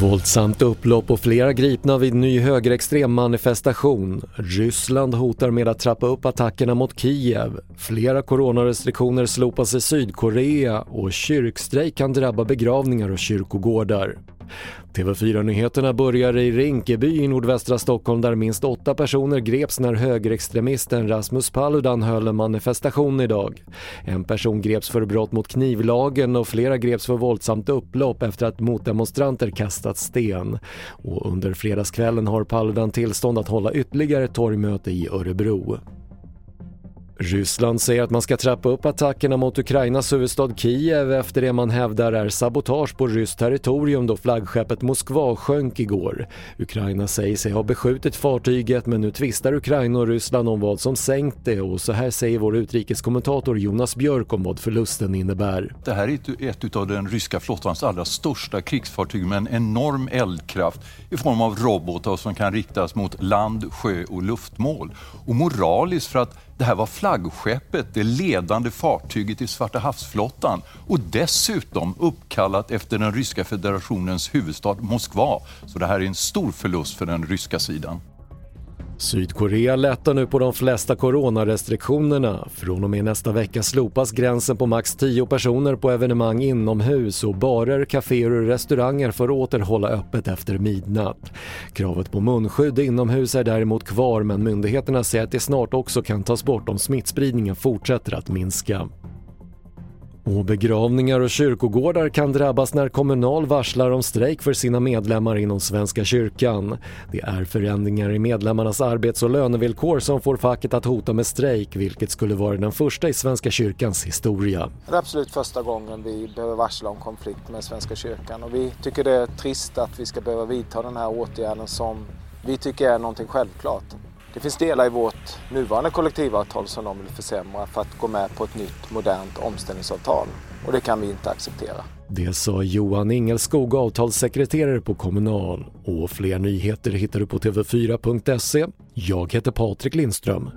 Våldsamt upplopp och flera gripna vid ny högerextrem manifestation. Ryssland hotar med att trappa upp attackerna mot Kiev. Flera coronarestriktioner slopas i Sydkorea och kyrkstrejk kan drabba begravningar och kyrkogårdar. TV4-nyheterna börjar i Rinkeby i nordvästra Stockholm där minst åtta personer greps när högerextremisten Rasmus Paludan höll en manifestation idag. En person greps för brott mot knivlagen och flera greps för våldsamt upplopp efter att motdemonstranter kastat sten. Och under fredagskvällen har Paludan tillstånd att hålla ytterligare torgmöte i Örebro. Ryssland säger att man ska trappa upp attackerna mot Ukrainas huvudstad Kiev efter det man hävdar är sabotage på ryskt territorium då flaggskeppet Moskva sjönk igår. Ukraina säger sig ha beskjutit fartyget men nu tvistar Ukraina och Ryssland om vad som sänkt det och så här säger vår utrikeskommentator Jonas Björk om vad förlusten innebär. Det här är ett av den ryska flottans allra största krigsfartyg med en enorm eldkraft i form av robotar som kan riktas mot land, sjö och luftmål. Och moraliskt för att det här var flaggskeppet, det ledande fartyget i Svarta havsflottan och dessutom uppkallat efter den ryska federationens huvudstad Moskva. Så det här är en stor förlust för den ryska sidan. Sydkorea lättar nu på de flesta coronarestriktionerna. Från och med nästa vecka slopas gränsen på max 10 personer på evenemang inomhus och barer, kaféer och restauranger får åter hålla öppet efter midnatt. Kravet på munskydd inomhus är däremot kvar men myndigheterna säger att det snart också kan tas bort om smittspridningen fortsätter att minska. Och begravningar och kyrkogårdar kan drabbas när Kommunal varslar om strejk för sina medlemmar inom Svenska kyrkan. Det är förändringar i medlemmarnas arbets och lönevillkor som får facket att hota med strejk vilket skulle vara den första i Svenska kyrkans historia. Det är absolut första gången vi behöver varsla om konflikt med Svenska kyrkan och vi tycker det är trist att vi ska behöva vidta den här åtgärden som vi tycker är någonting självklart. Det finns delar i vårt nuvarande kollektivavtal som de vill försämra för att gå med på ett nytt modernt omställningsavtal och det kan vi inte acceptera. Det sa Johan Ingelskog, avtalssekreterare på Kommunal. Och fler nyheter hittar du på tv4.se. Jag heter Patrik Lindström.